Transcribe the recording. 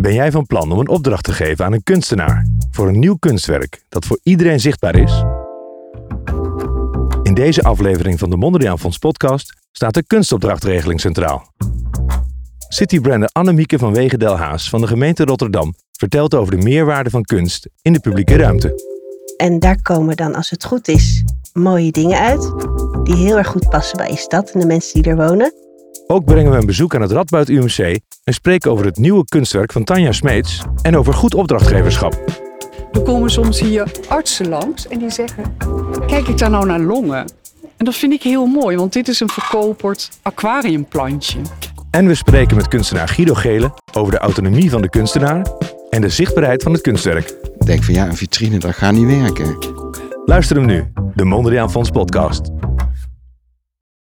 Ben jij van plan om een opdracht te geven aan een kunstenaar voor een nieuw kunstwerk dat voor iedereen zichtbaar is? In deze aflevering van de Mondriaan Fonds podcast staat de kunstopdrachtregeling centraal. Citybrander Annemieke van Wegendelhaas van de gemeente Rotterdam vertelt over de meerwaarde van kunst in de publieke ruimte. En daar komen dan, als het goed is, mooie dingen uit. Die heel erg goed passen bij je stad en de mensen die er wonen. Ook brengen we een bezoek aan het Radboud UMC en spreken over het nieuwe kunstwerk van Tanja Smeets en over goed opdrachtgeverschap. Er komen soms hier artsen langs en die zeggen: Kijk ik daar nou naar longen? En dat vind ik heel mooi, want dit is een verkoperd aquariumplantje. En we spreken met kunstenaar Guido Gele over de autonomie van de kunstenaar en de zichtbaarheid van het kunstwerk. Ik denk van ja, een vitrine, dat gaat niet werken. Luister hem nu, de Mondriaan Fonds podcast.